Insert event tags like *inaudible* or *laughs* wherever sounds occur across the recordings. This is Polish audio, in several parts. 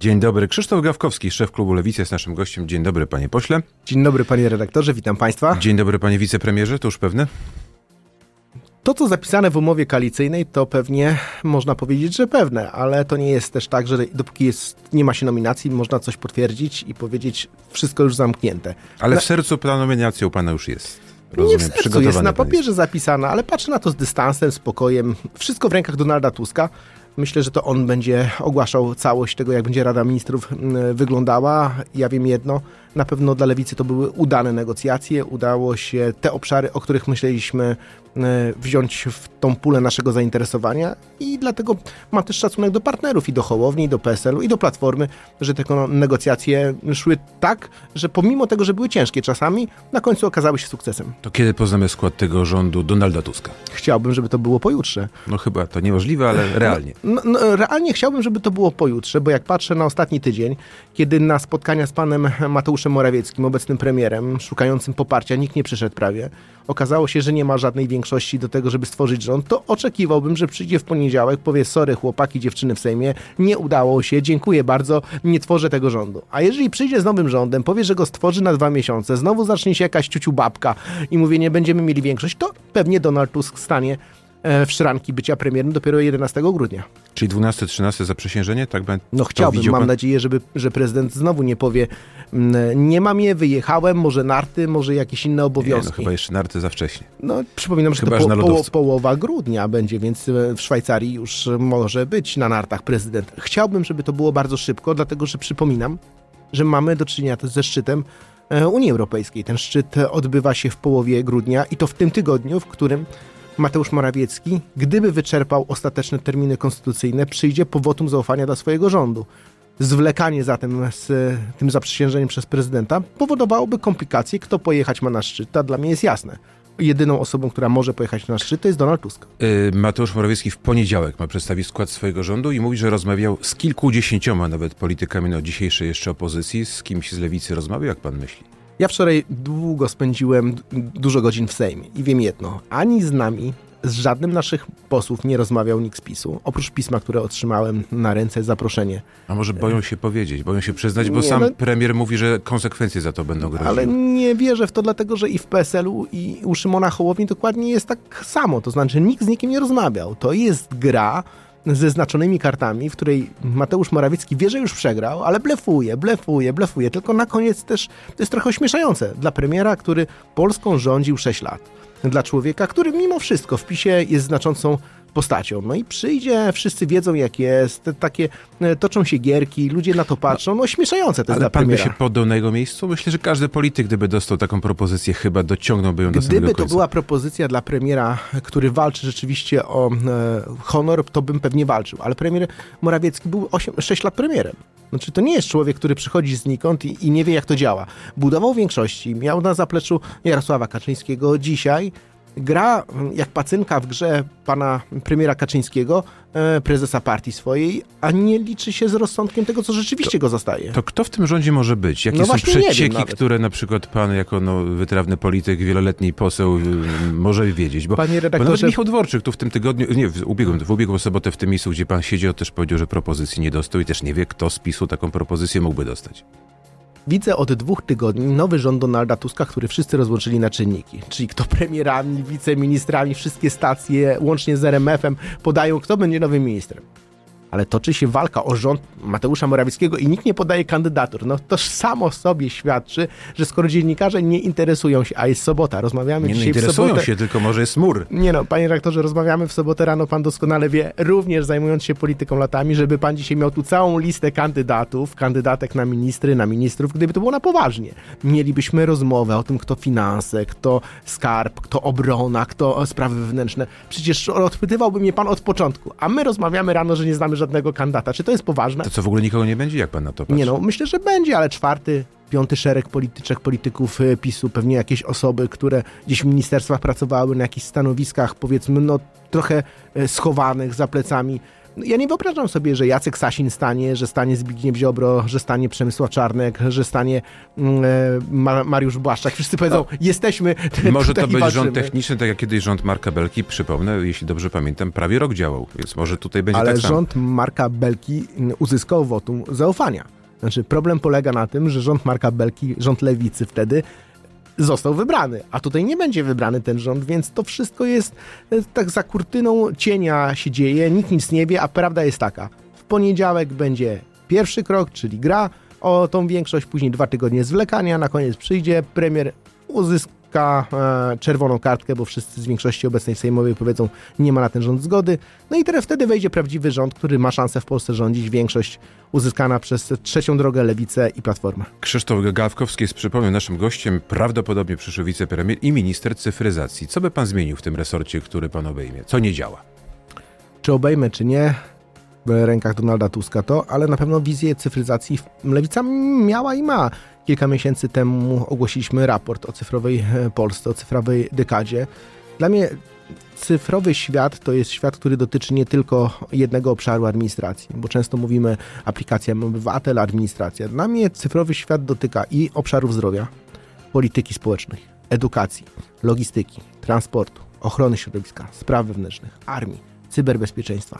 Dzień dobry, Krzysztof Gawkowski, szef klubu Lewicy jest naszym gościem. Dzień dobry, panie pośle. Dzień dobry, panie redaktorze, witam państwa. Dzień dobry, panie wicepremierze, to już pewne? To, co zapisane w umowie koalicyjnej, to pewnie można powiedzieć, że pewne, ale to nie jest też tak, że dopóki jest, nie ma się nominacji, można coś potwierdzić i powiedzieć, wszystko już zamknięte. Ale na, w sercu ta nominacja u pana już jest. Rozumiem, nie w sercu, jest na papierze zapisana, ale patrzę na to z dystansem, spokojem. Wszystko w rękach Donalda Tuska. Myślę, że to on będzie ogłaszał całość tego, jak będzie Rada Ministrów wyglądała. Ja wiem jedno, na pewno dla Lewicy to były udane negocjacje. Udało się te obszary, o których myśleliśmy, wziąć w tą pulę naszego zainteresowania i dlatego mam też szacunek do partnerów i do Hołowni, i do PSL-u, i do Platformy, że te negocjacje szły tak, że pomimo tego, że były ciężkie czasami, na końcu okazały się sukcesem. To kiedy poznamy skład tego rządu Donalda Tuska? Chciałbym, żeby to było pojutrze. No chyba to niemożliwe, ale realnie. No, no, realnie chciałbym, żeby to było pojutrze, bo jak patrzę na ostatni tydzień, kiedy na spotkania z panem Mateuszem Morawieckim, obecnym premierem, szukającym poparcia, nikt nie przyszedł prawie, okazało się, że nie ma żadnej większości do tego, żeby stworzyć rząd, to oczekiwałbym, że przyjdzie w poniedziałek, powie sorry chłopaki, dziewczyny w Sejmie, nie udało się, dziękuję bardzo, nie tworzę tego rządu. A jeżeli przyjdzie z nowym rządem, powie, że go stworzy na dwa miesiące, znowu zacznie się jakaś ciuciu babka i mówi, nie będziemy mieli większość, to pewnie Donald Tusk stanie w szranki bycia premierem dopiero 11 grudnia. Czyli 12-13 zaprzysiężenie? Tak będę No chciałbym, mam pan? nadzieję, żeby, że prezydent znowu nie powie nie mam je, wyjechałem, może narty, może jakieś inne obowiązki. Nie, no chyba jeszcze narty za wcześnie. No przypominam, że chyba, to po, po, połowa grudnia będzie, więc w Szwajcarii już może być na nartach prezydent. Chciałbym, żeby to było bardzo szybko, dlatego że przypominam, że mamy do czynienia ze szczytem Unii Europejskiej. Ten szczyt odbywa się w połowie grudnia i to w tym tygodniu, w którym Mateusz Morawiecki, gdyby wyczerpał ostateczne terminy konstytucyjne, przyjdzie po wotum zaufania dla swojego rządu. Zwlekanie zatem z tym zaprzysiężeniem przez prezydenta powodowałoby komplikacje, kto pojechać ma na szczyt. A dla mnie jest jasne. Jedyną osobą, która może pojechać na szczyt, to jest Donald Tusk. Yy, Mateusz Morawiecki w poniedziałek ma przedstawić skład swojego rządu i mówi, że rozmawiał z kilkudziesięcioma nawet politykami no, dzisiejszej jeszcze opozycji. Z kimś z lewicy rozmawiał, jak pan myśli? Ja wczoraj długo spędziłem dużo godzin w Sejmie i wiem jedno, ani z nami, z żadnym naszych posłów nie rozmawiał nikt z PiSu, oprócz pisma, które otrzymałem na ręce, zaproszenie. A może boją się powiedzieć, boją się przyznać, bo nie, sam no, premier mówi, że konsekwencje za to będą groziły. Ale nie wierzę w to, dlatego że i w PSL-u, i u Szymona Hołowni dokładnie jest tak samo. To znaczy nikt z nikim nie rozmawiał. To jest gra, ze znaczonymi kartami, w której Mateusz Morawiecki wie, że już przegrał, ale blefuje, blefuje, blefuje. Tylko na koniec też to jest trochę ośmieszające dla premiera, który Polską rządził 6 lat. Dla człowieka, który mimo wszystko w PiSie jest znaczącą postacią. No i przyjdzie, wszyscy wiedzą jak jest, takie e, toczą się gierki, ludzie na to patrzą, no śmieszające to Ale jest pan premiera. by się poddał na jego miejscu? Myślę, że każdy polityk, gdyby dostał taką propozycję, chyba dociągnąłby ją do Gdyby samego to końca. była propozycja dla premiera, który walczy rzeczywiście o e, honor, to bym pewnie walczył. Ale premier Morawiecki był 8, 6 lat premierem. Znaczy, to nie jest człowiek, który przychodzi znikąd i, i nie wie, jak to działa. Budował większości, miał na zapleczu Jarosława Kaczyńskiego. Dzisiaj gra jak pacynka w grze pana premiera Kaczyńskiego, e, prezesa partii swojej, a nie liczy się z rozsądkiem tego, co rzeczywiście to, go zostaje. To kto w tym rządzie może być? Jakie no są przecieki, które na przykład pan jako no, wytrawny polityk, wieloletni poseł y, może wiedzieć? Bo, Panie redaktorze... bo nawet Michał Dworczyk tu w tym tygodniu, nie, w ubiegłym, w ubiegłą sobotę w tym miejscu, gdzie pan siedział, też powiedział, że propozycji nie dostał i też nie wie, kto z PiSu taką propozycję mógłby dostać. Widzę od dwóch tygodni nowy rząd Donalda Tuska, który wszyscy rozłączyli na czynniki. Czyli kto premierami, wiceministrami, wszystkie stacje, łącznie z RMF-em, podają, kto będzie nowym ministrem. Ale toczy się walka o rząd Mateusza Morawieckiego i nikt nie podaje kandydatur. No to samo sobie świadczy, że skoro dziennikarze nie interesują się, a jest sobota, rozmawiamy nie, no dzisiaj interesują w sobotę. się, tylko może jest mur. Nie no, panie rektorze, rozmawiamy w sobotę rano, pan doskonale wie, również zajmując się polityką latami, żeby pan dzisiaj miał tu całą listę kandydatów, kandydatek na ministry, na ministrów, gdyby to było na poważnie. Mielibyśmy rozmowę o tym, kto finanse, kto skarb, kto obrona, kto sprawy wewnętrzne. Przecież odpytywałby mnie pan od początku, a my rozmawiamy rano, że nie znamy mamy żadnego kandydata. Czy to jest poważne? To co, w ogóle nikogo nie będzie, jak pan na to patrzy? Nie no, myślę, że będzie, ale czwarty, piąty szereg polityczek, polityków e, PiSu, pewnie jakieś osoby, które gdzieś w ministerstwach pracowały na jakichś stanowiskach, powiedzmy, no trochę e, schowanych za plecami ja nie wyobrażam sobie, że Jacek Sasin stanie, że stanie Zbigniew Ziobro, że stanie Przemysław Czarnek, że stanie mm, e, Mariusz Błaszczak. Wszyscy powiedzą, no, jesteśmy Może to być rząd techniczny, tak jak kiedyś rząd Marka Belki, przypomnę, jeśli dobrze pamiętam, prawie rok działał, więc może tutaj będzie Ale tak samo. rząd Marka Belki uzyskał wotum zaufania. Znaczy, problem polega na tym, że rząd Marka Belki, rząd lewicy wtedy, został wybrany, a tutaj nie będzie wybrany ten rząd, więc to wszystko jest e, tak za kurtyną cienia się dzieje, nikt nic nie wie, a prawda jest taka. W poniedziałek będzie pierwszy krok, czyli gra. O tą większość, później dwa tygodnie zwlekania, na koniec przyjdzie premier, uzyska e, czerwoną kartkę, bo wszyscy z większości obecnej sejmowej powiedzą, nie ma na ten rząd zgody. No i teraz wtedy wejdzie prawdziwy rząd, który ma szansę w Polsce rządzić. Większość uzyskana przez trzecią drogę Lewicę i Platformę. Krzysztof Gawkowski jest, przypomnę, naszym gościem, prawdopodobnie przyszły wicepremier i minister cyfryzacji. Co by pan zmienił w tym resorcie, który pan obejmie? Co nie działa? Czy obejmę, czy nie, w rękach Donalda Tuska to, ale na pewno wizję cyfryzacji Lewica miała i ma. Kilka miesięcy temu ogłosiliśmy raport o cyfrowej e, Polsce, o cyfrowej dekadzie. Dla mnie cyfrowy świat to jest świat, który dotyczy nie tylko jednego obszaru administracji, bo często mówimy aplikacja obywatel, administracja. Dla mnie cyfrowy świat dotyka i obszarów zdrowia, polityki społecznej, edukacji, logistyki, transportu, ochrony środowiska, spraw wewnętrznych, armii, cyberbezpieczeństwa.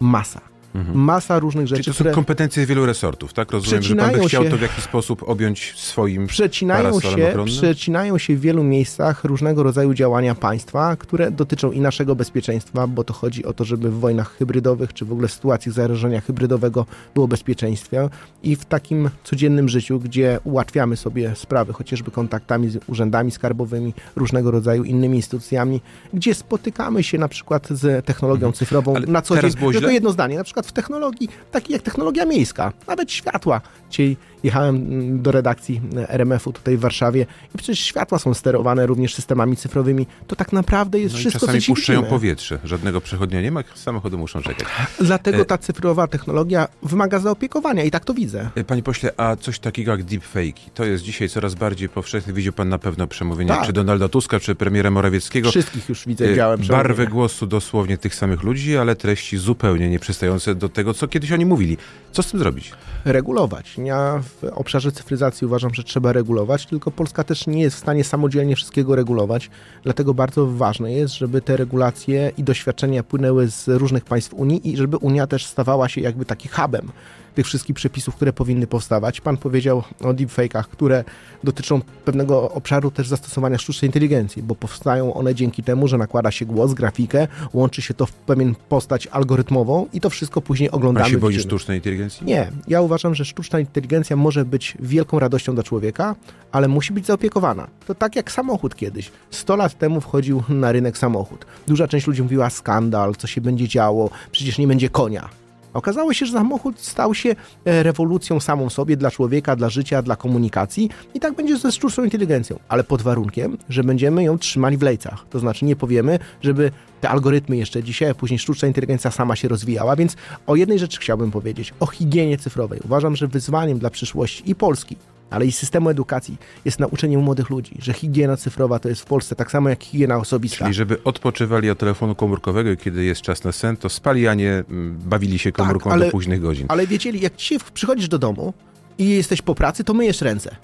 Masa. Mhm. Masa różnych rzeczy. Czyli to są które kompetencje wielu resortów, tak? Rozumiem, że pan by chciał się, to w jakiś sposób objąć swoim przecinają się, ochronnym? Przecinają się w wielu miejscach różnego rodzaju działania państwa, które dotyczą i naszego bezpieczeństwa, bo to chodzi o to, żeby w wojnach hybrydowych, czy w ogóle w sytuacji zagrożenia hybrydowego było bezpieczeństwo i w takim codziennym życiu, gdzie ułatwiamy sobie sprawy, chociażby kontaktami z urzędami skarbowymi, różnego rodzaju innymi instytucjami, gdzie spotykamy się na przykład z technologią mhm. cyfrową Ale na co dzień. Tylko jedno zdanie, na przykład w technologii, takiej jak technologia miejska, nawet światła. Dzisiaj jechałem do redakcji e, RMF-u tutaj w Warszawie i przecież światła są sterowane również systemami cyfrowymi. To tak naprawdę jest no wszystko, czasami co puszczają powietrze. Żadnego przechodnia nie ma, samochody muszą czekać. Dlatego e, ta cyfrowa technologia wymaga zaopiekowania i tak to widzę. E, panie pośle, a coś takiego jak deepfake, to jest dzisiaj coraz bardziej powszechne. Widział pan na pewno przemówienia tak. czy Donalda Tuska, czy premiera Morawieckiego. Wszystkich już widzę, widziałem. Barwy głosu dosłownie tych samych ludzi, ale treści zupełnie nieprzystające do tego, co kiedyś oni mówili. Co z tym zrobić? Regulować. Ja obszarze cyfryzacji uważam, że trzeba regulować, tylko Polska też nie jest w stanie samodzielnie wszystkiego regulować. Dlatego bardzo ważne jest, żeby te regulacje i doświadczenia płynęły z różnych państw Unii i żeby Unia też stawała się jakby taki hubem tych wszystkich przepisów, które powinny powstawać. Pan powiedział o deepfake'ach, które dotyczą pewnego obszaru też zastosowania sztucznej inteligencji, bo powstają one dzięki temu, że nakłada się głos, grafikę, łączy się to w pewien postać algorytmową i to wszystko później oglądamy. A się boi sztucznej inteligencji? Nie. Ja uważam, że sztuczna inteligencja może być wielką radością dla człowieka, ale musi być zaopiekowana. To tak jak samochód kiedyś. 100 lat temu wchodził na rynek samochód. Duża część ludzi mówiła skandal, co się będzie działo, przecież nie będzie konia. Okazało się, że samochód stał się e, rewolucją samą sobie dla człowieka, dla życia, dla komunikacji i tak będzie ze sztuczną inteligencją, ale pod warunkiem, że będziemy ją trzymali w lejcach. To znaczy nie powiemy, żeby te algorytmy jeszcze dzisiaj, a później sztuczna inteligencja sama się rozwijała, więc o jednej rzeczy chciałbym powiedzieć, o higienie cyfrowej. Uważam, że wyzwaniem dla przyszłości i Polski, ale i systemu edukacji jest nauczenie młodych ludzi, że higiena cyfrowa to jest w Polsce tak samo jak higiena osobista. Czyli żeby odpoczywali od telefonu komórkowego, kiedy jest czas na sen, to spali, a nie mm, bawili się komórką tak, ale, do późnych godzin. Ale wiedzieli, jak dzisiaj przychodzisz do domu i jesteś po pracy, to myjesz ręce.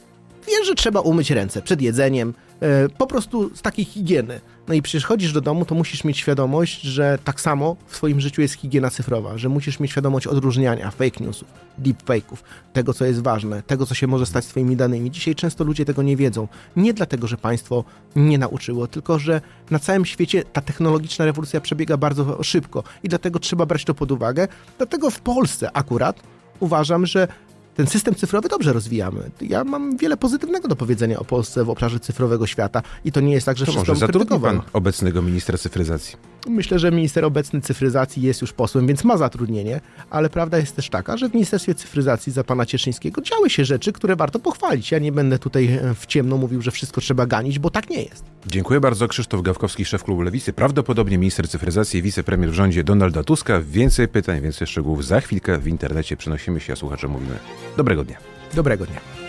Wiesz, że trzeba umyć ręce przed jedzeniem, e, po prostu z takiej higieny. No i przychodzisz do domu, to musisz mieć świadomość, że tak samo w swoim życiu jest higiena cyfrowa, że musisz mieć świadomość odróżniania fake newsów, deepfake'ów, tego, co jest ważne, tego, co się może stać z twoimi danymi. Dzisiaj często ludzie tego nie wiedzą. Nie dlatego, że państwo nie nauczyło, tylko że na całym świecie ta technologiczna rewolucja przebiega bardzo szybko i dlatego trzeba brać to pod uwagę. Dlatego w Polsce akurat uważam, że ten system cyfrowy dobrze rozwijamy. Ja mam wiele pozytywnego do powiedzenia o Polsce w obszarze cyfrowego świata i to nie jest tak, że to wszystko może zatrudni pan obecnego ministra cyfryzacji. Myślę, że minister obecny cyfryzacji jest już posłem, więc ma zatrudnienie, ale prawda jest też taka, że w Ministerstwie Cyfryzacji za pana Cieszyńskiego działy się rzeczy, które warto pochwalić. Ja nie będę tutaj e, w ciemno mówił, że wszystko trzeba ganić, bo tak nie jest. Dziękuję bardzo. Krzysztof Gawkowski, szef klubu Lewicy, prawdopodobnie minister cyfryzacji i wicepremier w rządzie Donalda Tuska. Więcej pytań, więcej szczegółów za chwilkę w internecie przenosimy się, a słuchacze mówimy dobrego dnia. Dobrego dnia.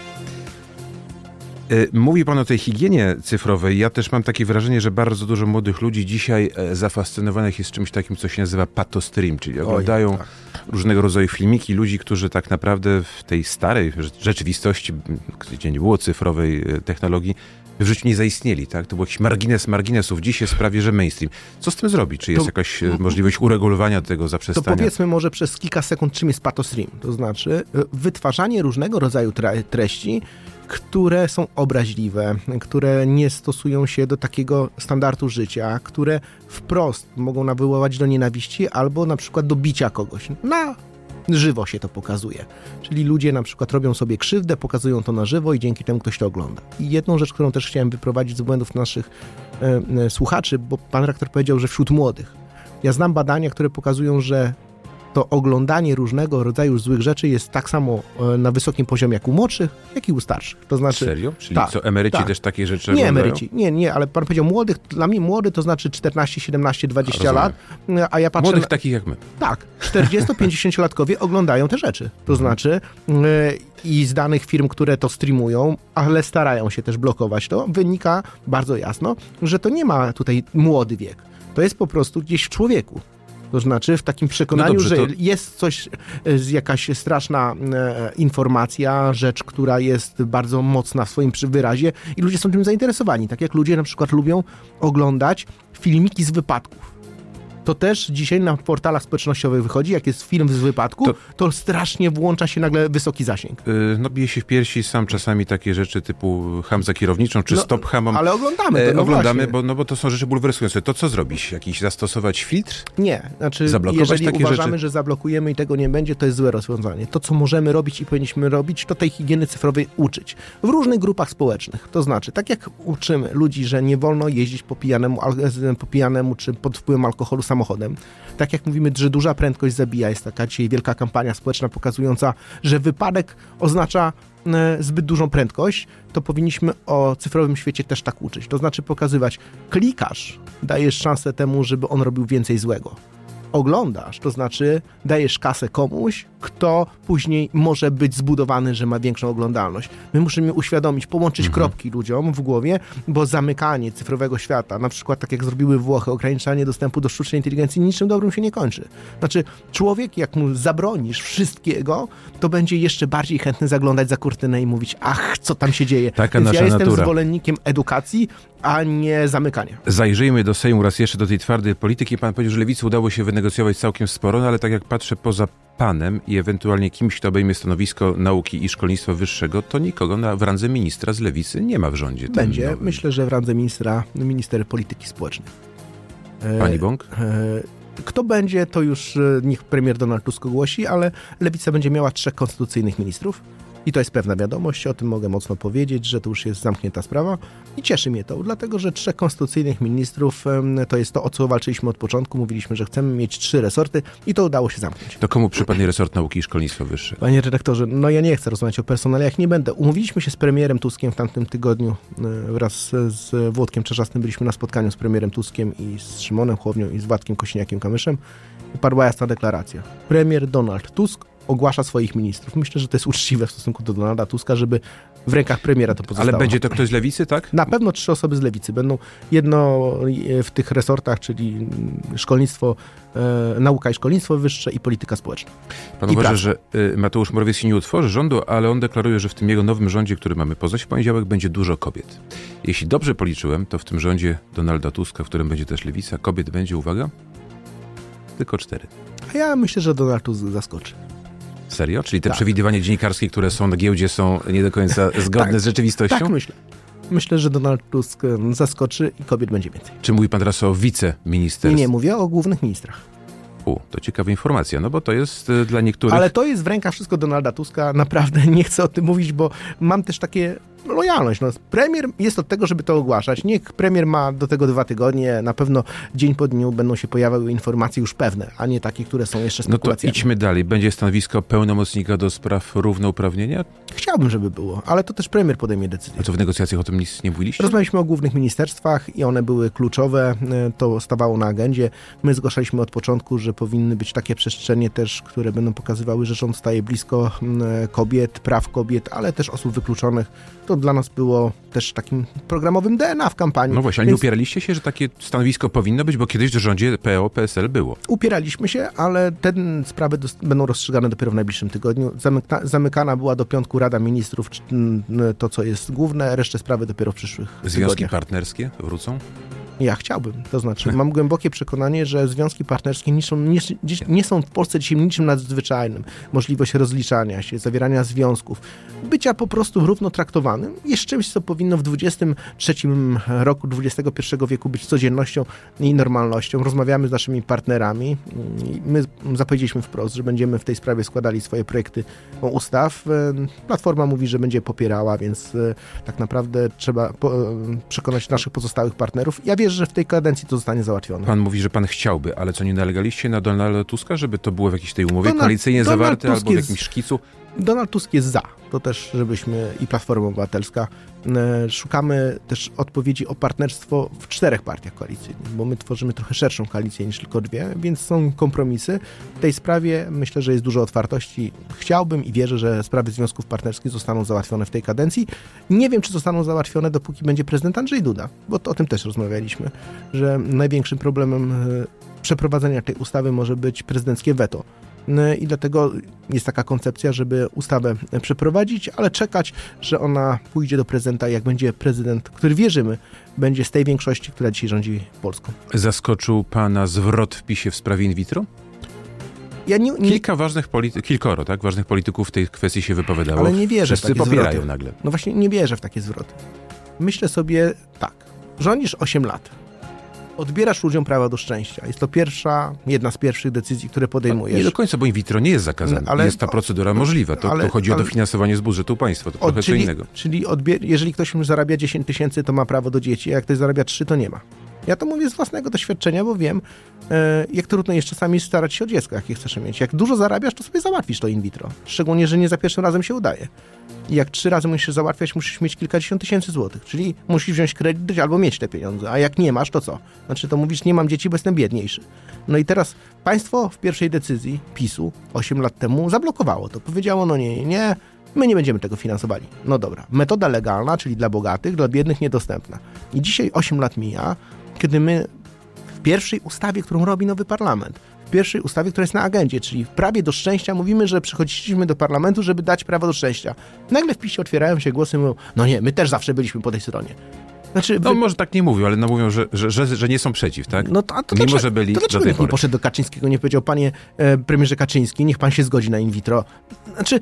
E, mówi Pan o tej higienie cyfrowej. Ja też mam takie wrażenie, że bardzo dużo młodych ludzi dzisiaj e, zafascynowanych jest czymś takim, co się nazywa patostream, czyli oglądają Oj, tak. różnego rodzaju filmiki ludzi, którzy tak naprawdę w tej starej rzeczywistości, gdzie nie było cyfrowej e, technologii, w życiu nie zaistnieli, tak? To był jakiś margines marginesów. Dziś jest prawie, że mainstream. Co z tym zrobić? Czy jest to, jakaś możliwość uregulowania tego zaprzestania? To powiedzmy może przez kilka sekund, czym jest patostream. To znaczy wytwarzanie różnego rodzaju treści, które są obraźliwe, które nie stosują się do takiego standardu życia, które wprost mogą nawoływać do nienawiści albo na przykład do bicia kogoś. Na żywo się to pokazuje. Czyli ludzie na przykład robią sobie krzywdę, pokazują to na żywo i dzięki temu ktoś to ogląda. I jedną rzecz, którą też chciałem wyprowadzić z błędów naszych e, e, słuchaczy, bo pan rektor powiedział, że wśród młodych. Ja znam badania, które pokazują, że to oglądanie różnego rodzaju złych rzeczy jest tak samo e, na wysokim poziomie jak u młodszych, jak i u starszych. To znaczy, Serio? Czyli tak, co, emeryci tak. też takie rzeczy Nie oglądają? emeryci, nie, nie, ale pan powiedział młodych, dla mnie młody to znaczy 14, 17, 20 a, lat, a ja patrzę... Młodych na... takich jak my. Tak, 40-50-latkowie *laughs* oglądają te rzeczy. To mhm. znaczy yy, i z danych firm, które to streamują, ale starają się też blokować to, wynika bardzo jasno, że to nie ma tutaj młody wiek. To jest po prostu gdzieś w człowieku. To znaczy w takim przekonaniu, no dobrze, że to... jest coś, e, jakaś straszna e, informacja, rzecz, która jest bardzo mocna w swoim wyrazie i ludzie są tym zainteresowani. Tak jak ludzie na przykład lubią oglądać filmiki z wypadków to też dzisiaj na portalach społecznościowych wychodzi, jak jest film z wypadku, to, to strasznie włącza się nagle wysoki zasięg. Yy, no bije się w piersi sam czasami takie rzeczy typu ham za kierowniczą, czy no, stop hamom. Ale oglądamy to, no Oglądamy, bo, no bo to są rzeczy bulwersujące. To co zrobić? Jakiś zastosować filtr? Nie, znaczy Zablokować jeżeli takie uważamy, rzeczy? że zablokujemy i tego nie będzie, to jest złe rozwiązanie. To, co możemy robić i powinniśmy robić, to tej higieny cyfrowej uczyć. W różnych grupach społecznych. To znaczy, tak jak uczymy ludzi, że nie wolno jeździć po pijanemu, po pijanemu czy pod wpływem alkoholu samochodem. Tak jak mówimy, że duża prędkość zabija, jest taka dzisiaj wielka kampania społeczna pokazująca, że wypadek oznacza e, zbyt dużą prędkość, to powinniśmy o cyfrowym świecie też tak uczyć. To znaczy pokazywać, klikasz, dajesz szansę temu, żeby on robił więcej złego oglądasz, to znaczy dajesz kasę komuś, kto później może być zbudowany, że ma większą oglądalność. My musimy uświadomić, połączyć mhm. kropki ludziom w głowie, bo zamykanie cyfrowego świata, na przykład tak jak zrobiły Włochy, ograniczanie dostępu do sztucznej inteligencji, niczym dobrym się nie kończy. Znaczy, człowiek, jak mu zabronisz wszystkiego, to będzie jeszcze bardziej chętny zaglądać za kurtynę i mówić, ach, co tam się dzieje. Taka Więc nasza ja jestem natura. zwolennikiem edukacji, a nie zamykania. Zajrzyjmy do Sejmu raz jeszcze do tej twardej polityki. Pan powiedział, że lewicy udało się wynegocjować całkiem sporo, no ale tak jak patrzę poza panem i ewentualnie kimś, kto obejmie stanowisko nauki i szkolnictwa wyższego, to nikogo na, w randze ministra z lewicy nie ma w rządzie. Będzie. Nowym. Myślę, że w randze ministra, minister polityki społecznej. E, Pani Bąk? E, kto będzie, to już e, niech premier Donald Tusk ogłosi, ale lewica będzie miała trzech konstytucyjnych ministrów. I to jest pewna wiadomość, o tym mogę mocno powiedzieć, że to już jest zamknięta sprawa i cieszy mnie to, dlatego że trzech konstytucyjnych ministrów to jest to, o co walczyliśmy od początku. Mówiliśmy, że chcemy mieć trzy resorty i to udało się zamknąć. To komu przypadnie resort nauki i szkolnictwa wyższego? Panie redaktorze, no ja nie chcę rozmawiać o personaliach, nie będę. Umówiliśmy się z premierem Tuskiem w tamtym tygodniu e, wraz z Włodkiem Czerzastym. Byliśmy na spotkaniu z premierem Tuskiem i z Szymonem Chłownią i z Władkiem Kosiniakiem-Kamyszem. Padła jasna deklaracja. Premier Donald Tusk ogłasza swoich ministrów. Myślę, że to jest uczciwe w stosunku do Donalda Tuska, żeby w rękach premiera to pozostało. Ale będzie to ktoś z lewicy, tak? Na pewno trzy osoby z lewicy. Będą jedno w tych resortach, czyli szkolnictwo, e, nauka i szkolnictwo wyższe i polityka społeczna. Pan I uważa, praca. że y, Mateusz Morawiecki nie utworzy rządu, ale on deklaruje, że w tym jego nowym rządzie, który mamy poznać w poniedziałek, będzie dużo kobiet. Jeśli dobrze policzyłem, to w tym rządzie Donalda Tuska, w którym będzie też lewica, kobiet będzie, uwaga, tylko cztery. A ja myślę, że Donald Tusk zaskoczy. Serio? Czyli te tak. przewidywania dziennikarskie, które są na giełdzie, są nie do końca *laughs* zgodne tak, z rzeczywistością? Tak, myślę. Myślę, że Donald Tusk zaskoczy i kobiet będzie więcej. Czy mówi pan teraz o wiceministerstwie? Nie, nie, mówię o głównych ministrach. U, to ciekawa informacja, no bo to jest y, dla niektórych... Ale to jest w rękach wszystko Donalda Tuska, naprawdę *laughs* nie chcę o tym mówić, bo mam też takie lojalność. No, premier jest od tego, żeby to ogłaszać. Niech premier ma do tego dwa tygodnie. Na pewno dzień po dniu będą się pojawiały informacje już pewne, a nie takie, które są jeszcze spekulacjami. No to idźmy dalej. Będzie stanowisko pełnomocnika do spraw równouprawnienia? Chciałbym, żeby było, ale to też premier podejmie decyzję. A to w negocjacjach o tym nic nie mówiliście? Rozmawialiśmy o głównych ministerstwach i one były kluczowe. E, to stawało na agendzie. My zgłaszaliśmy od początku, że powinny być takie przestrzenie też, które będą pokazywały, że rząd staje blisko e, kobiet, praw kobiet, ale też osób wykluczonych. To dla nas było też takim programowym DNA w kampanii. No właśnie, ale Więc... nie upieraliście się, że takie stanowisko powinno być, bo kiedyś w rządzie PO-PSL było. Upieraliśmy się, ale te sprawy będą rozstrzygane dopiero w najbliższym tygodniu. Zamyka zamykana była do piątku Rada Ministrów, to co jest główne, resztę sprawy dopiero w przyszłych Związki tygodniach. partnerskie wrócą? Ja chciałbym. To znaczy, mam głębokie przekonanie, że związki partnerskie nie są, nie, nie, są w Polsce dzisiaj niczym nadzwyczajnym. Możliwość rozliczania się, zawierania związków, bycia po prostu równo traktowanym jest czymś, co powinno w XXIII roku XXI wieku być codziennością i normalnością. Rozmawiamy z naszymi partnerami. My zapowiedzieliśmy wprost, że będziemy w tej sprawie składali swoje projekty ustaw. Platforma mówi, że będzie popierała, więc e, tak naprawdę trzeba e, przekonać naszych pozostałych partnerów. Ja że w tej kadencji to zostanie załatwione. Pan mówi, że pan chciałby, ale co nie nalegaliście na Donalda Tuska, żeby to było w jakiejś tej umowie Donald, koalicyjnie Donald zawarte Tusk albo w jakimś szkicu? Donald Tusk jest za. To też, żebyśmy i Platforma Obywatelska e, szukamy też odpowiedzi o partnerstwo w czterech partiach koalicyjnych, bo my tworzymy trochę szerszą koalicję niż tylko dwie, więc są kompromisy. W tej sprawie myślę, że jest dużo otwartości. Chciałbym i wierzę, że sprawy związków partnerskich zostaną załatwione w tej kadencji. Nie wiem, czy zostaną załatwione, dopóki będzie prezydent Andrzej Duda, bo to o tym też rozmawialiśmy, że największym problemem e, przeprowadzenia tej ustawy może być prezydenckie weto i dlatego jest taka koncepcja, żeby ustawę przeprowadzić, ale czekać, że ona pójdzie do prezydenta, jak będzie prezydent, który wierzymy, będzie z tej większości, która dzisiaj rządzi Polską. Zaskoczył pana zwrot w PiSie w sprawie in vitro? Ja nie, nie... Kilka ważnych polityków, kilkoro, tak, ważnych polityków w tej kwestii się wypowiadało. Ale nie wierzę Wszyscy w takie popierają zwroty. nagle. No właśnie nie wierzę w takie zwroty. Myślę sobie tak, rządzisz 8 lat, odbierasz ludziom prawa do szczęścia. Jest to pierwsza, jedna z pierwszych decyzji, które podejmujesz. Nie do końca, bo in vitro nie jest zakazane. No, ale, jest ta procedura możliwa. To, ale, to chodzi ale, o dofinansowanie z budżetu państwa. To o, trochę czyli, co innego. Czyli jeżeli ktoś zarabia 10 tysięcy, to ma prawo do dzieci, a jak ktoś zarabia 3, to nie ma. Ja to mówię z własnego doświadczenia, bo wiem, e, jak trudno jest czasami starać się o dziecko, jakie chcesz mieć. Jak dużo zarabiasz, to sobie załatwisz to in vitro. Szczególnie, że nie za pierwszym razem się udaje. Jak trzy razy musisz załatwiać, musisz mieć kilkadziesiąt tysięcy złotych. Czyli musisz wziąć kredyt albo mieć te pieniądze. A jak nie masz, to co? Znaczy to mówisz, nie mam dzieci, bo jestem biedniejszy. No i teraz państwo w pierwszej decyzji PiSu 8 lat temu zablokowało to. Powiedziało, no nie, nie, nie, my nie będziemy tego finansowali. No dobra. Metoda legalna, czyli dla bogatych, dla biednych niedostępna. I dzisiaj 8 lat mija, kiedy my w pierwszej ustawie, którą robi nowy parlament, w pierwszej ustawie, która jest na agendzie, czyli w prawie do szczęścia, mówimy, że przychodziliśmy do parlamentu, żeby dać prawo do szczęścia. Nagle w PiSie otwierają się głosy i mówią, no nie, my też zawsze byliśmy po tej stronie. Znaczy, no wy... może tak nie mówią, ale no mówią, że, że, że, że nie są przeciw, tak? No to, to Mimo, dlaczego, że byli to dlaczego nikt nie poszedł do Kaczyńskiego, nie powiedział, panie e, premierze Kaczyński, niech pan się zgodzi na in vitro. Znaczy,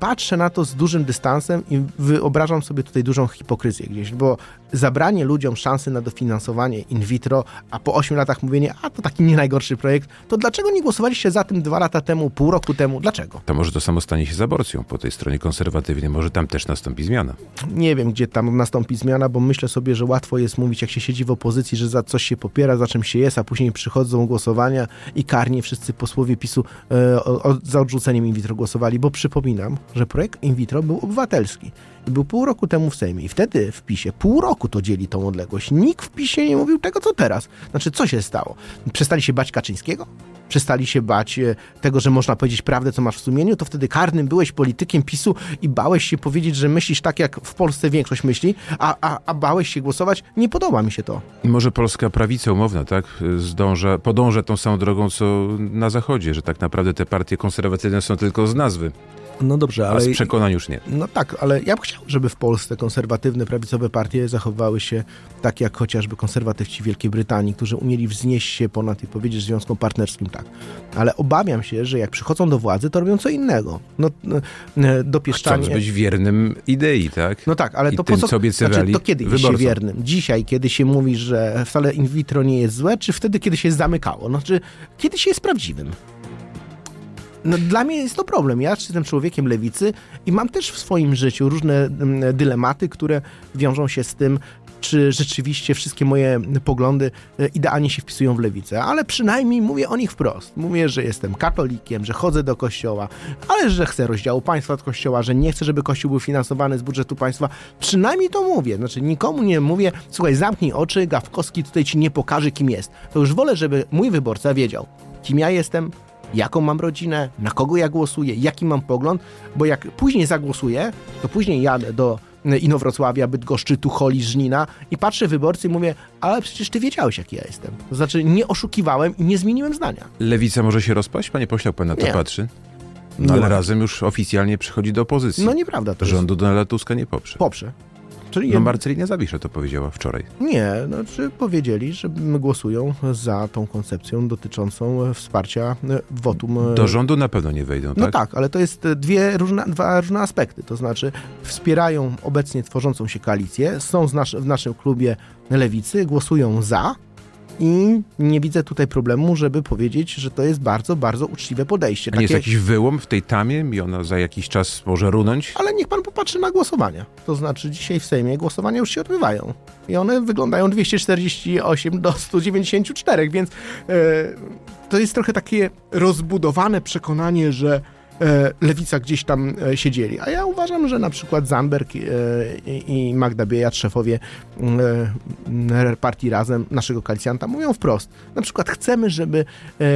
patrzę na to z dużym dystansem i wyobrażam sobie tutaj dużą hipokryzję gdzieś, bo zabranie ludziom szansy na dofinansowanie in vitro, a po 8 latach mówienie, a to taki nie najgorszy projekt, to dlaczego nie głosowaliście za tym dwa lata temu, pół roku temu? Dlaczego? To może to samo stanie się z aborcją po tej stronie konserwatywnej, może tam też nastąpi zmiana. Nie wiem, gdzie tam nastąpi zmiana, bo myślę sobie, że łatwo jest mówić, jak się siedzi w opozycji, że za coś się popiera, za czym się jest, a później przychodzą głosowania i karnie wszyscy posłowie PiSu e, o, o, za odrzuceniem in vitro głosowali bo przypominam, że projekt in vitro był obywatelski. I był pół roku temu w Sejmie. I wtedy w PiSie pół roku to dzieli tą odległość. Nikt w PiSie nie mówił tego, co teraz. Znaczy, co się stało? Przestali się bać Kaczyńskiego? Przestali się bać e, tego, że można powiedzieć prawdę, co masz w sumieniu, to wtedy karnym byłeś politykiem PiSu i bałeś się powiedzieć, że myślisz tak, jak w Polsce większość myśli, a, a, a bałeś się głosować. Nie podoba mi się to. Może polska prawica umowna, tak, zdąża, podąża tą samą drogą, co na Zachodzie, że tak naprawdę te partie konserwatywne są tylko z nazwy. No dobrze, ale... A z przekonań już nie. No tak, ale ja bym chciał, żeby w Polsce konserwatywne, prawicowe partie zachowywały się tak jak chociażby konserwatywci Wielkiej Brytanii, którzy umieli wznieść się ponad i powiedzieć związkom partnerskim tak. Ale obawiam się, że jak przychodzą do władzy, to robią co innego. No, no dopieszczanie... Chcąc być wiernym idei, tak? No tak, ale I to tym, po co... co znaczy, to kiedy jest się wiernym? Dzisiaj, kiedy się mówi, że wcale in vitro nie jest złe, czy wtedy, kiedy się zamykało? Znaczy, kiedy się jest prawdziwym? No, dla mnie jest to problem. Ja jestem człowiekiem lewicy i mam też w swoim życiu różne mm, dylematy, które wiążą się z tym, czy rzeczywiście wszystkie moje poglądy e, idealnie się wpisują w lewicę, ale przynajmniej mówię o nich wprost. Mówię, że jestem katolikiem, że chodzę do kościoła, ale że chcę rozdziału państwa od kościoła, że nie chcę, żeby kościół był finansowany z budżetu państwa. Przynajmniej to mówię. Znaczy nikomu nie mówię, słuchaj, zamknij oczy, Gawkowski tutaj ci nie pokaże, kim jest. To już wolę, żeby mój wyborca wiedział, kim ja jestem, jaką mam rodzinę, na kogo ja głosuję, jaki mam pogląd, bo jak później zagłosuję, to później jadę do Inowrocławia, Bydgoszczy, Tucholi, Żnina i patrzę wyborcy i mówię, ale przecież ty wiedziałeś, jaki ja jestem. To znaczy nie oszukiwałem i nie zmieniłem zdania. Lewica może się rozpaść? Panie pośle, pan na to nie. patrzy? No ale razem już oficjalnie przychodzi do opozycji. No nieprawda. To Rządu jest... Donalda Tuska nie poprze. Poprze. Czyli no Marcelina Zawisza to powiedziała wczoraj. Nie, znaczy powiedzieli, że głosują za tą koncepcją dotyczącą wsparcia e, wotum. E, Do rządu na pewno nie wejdą, tak? No tak, ale to jest dwie różne, dwa różne aspekty. To znaczy wspierają obecnie tworzącą się koalicję, są w naszym klubie lewicy, głosują za, i nie widzę tutaj problemu, żeby powiedzieć, że to jest bardzo, bardzo uczciwe podejście. A nie jest jakiś wyłom w tej tamie i ona za jakiś czas może runąć? Ale niech pan popatrzy na głosowania. To znaczy dzisiaj w Sejmie głosowania już się odbywają. I one wyglądają 248 do 194, więc yy, to jest trochę takie rozbudowane przekonanie, że lewica gdzieś tam e, siedzieli. A ja uważam, że na przykład Zamberg e, i Magda Biejat, szefowie partii Razem, naszego koalicjanta, mówią wprost. Na przykład chcemy, żeby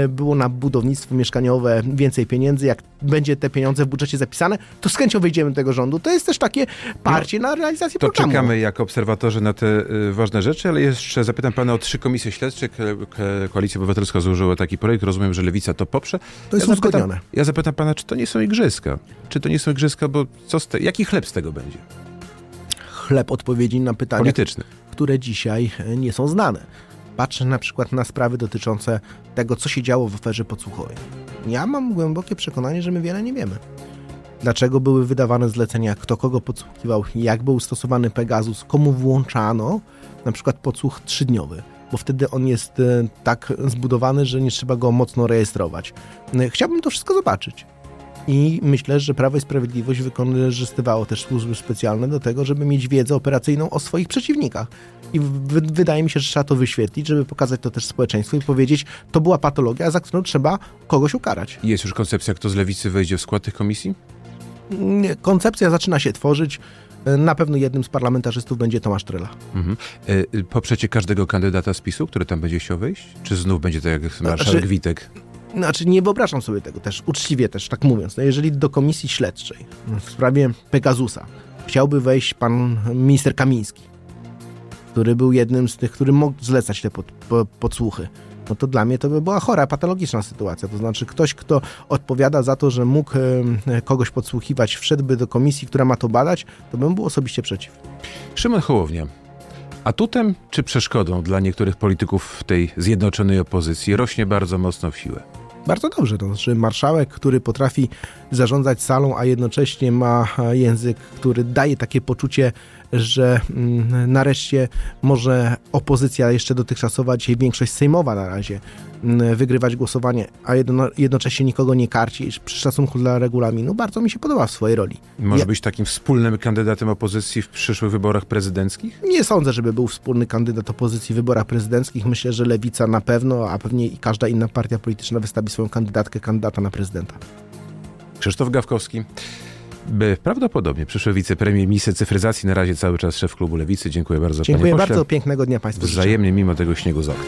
było na budownictwo mieszkaniowe więcej pieniędzy. Jak będzie te pieniądze w budżecie zapisane, to z chęcią wyjdziemy do tego rządu. To jest też takie parcie no, na realizację to programu. To czekamy jako obserwatorzy na te ważne rzeczy, ale jeszcze zapytam pana o trzy komisje śledcze. Koalicja Obywatelska złożyła taki projekt. Rozumiem, że Lewica to poprze. To jest ja uzgodnione. Zapytam, ja zapytam pana, czy to nie są igrzyska. Czy to nie są igrzyska, bo co z te, jaki chleb z tego będzie? Chleb odpowiedzi na pytania, Polityczny. które dzisiaj e, nie są znane. Patrzę na przykład na sprawy dotyczące tego, co się działo w aferze podsłuchowej. Ja mam głębokie przekonanie, że my wiele nie wiemy. Dlaczego były wydawane zlecenia, kto kogo podsłuchiwał, jak był stosowany Pegasus, komu włączano na przykład podsłuch trzydniowy bo wtedy on jest e, tak zbudowany, że nie trzeba go mocno rejestrować. E, chciałbym to wszystko zobaczyć. I myślę, że Prawo i Sprawiedliwość wykorzystywało też służby specjalne do tego, żeby mieć wiedzę operacyjną o swoich przeciwnikach. I wydaje mi się, że trzeba to wyświetlić, żeby pokazać to też społeczeństwu i powiedzieć, to była patologia, za którą trzeba kogoś ukarać. Jest już koncepcja, kto z lewicy wejdzie w skład tych komisji? Koncepcja zaczyna się tworzyć. Na pewno jednym z parlamentarzystów będzie Tomasz Trela. Mhm. E, poprzecie każdego kandydata z PiSu, który tam będzie chciał wejść? Czy znów będzie tak jak marszałek znaczy, Witek? Znaczy nie wyobrażam sobie tego też, uczciwie też tak mówiąc. No jeżeli do komisji śledczej w sprawie Pegasusa chciałby wejść pan minister Kamiński, który był jednym z tych, który mógł zlecać te pod, pod, podsłuchy, no to dla mnie to by była chora, patologiczna sytuacja. To znaczy ktoś, kto odpowiada za to, że mógł kogoś podsłuchiwać, wszedłby do komisji, która ma to badać, to bym był osobiście przeciw. Szymon Hołownia. Atutem czy przeszkodą dla niektórych polityków w tej zjednoczonej opozycji rośnie bardzo mocno w siłę? Bardzo dobrze, to znaczy marszałek, który potrafi zarządzać salą, a jednocześnie ma język, który daje takie poczucie, że mm, nareszcie może opozycja jeszcze dotychczasowa, dzisiaj większość sejmowa na razie, mm, wygrywać głosowanie, a jedno, jednocześnie nikogo nie karci przy szacunku dla regulaminu, bardzo mi się podoba w swojej roli. Może ja... być takim wspólnym kandydatem opozycji w przyszłych wyborach prezydenckich? Nie sądzę, żeby był wspólny kandydat opozycji w wyborach prezydenckich. Myślę, że Lewica na pewno, a pewnie i każda inna partia polityczna wystawi swoją kandydatkę, kandydata na prezydenta. Krzysztof Gawkowski. By prawdopodobnie przyszły wicepremier misy cyfryzacji, na razie cały czas szef klubu Lewicy. Dziękuję bardzo. Dziękuję bardzo, pięknego dnia Państwu. Wzajemnie, mimo tego śniegu z okna.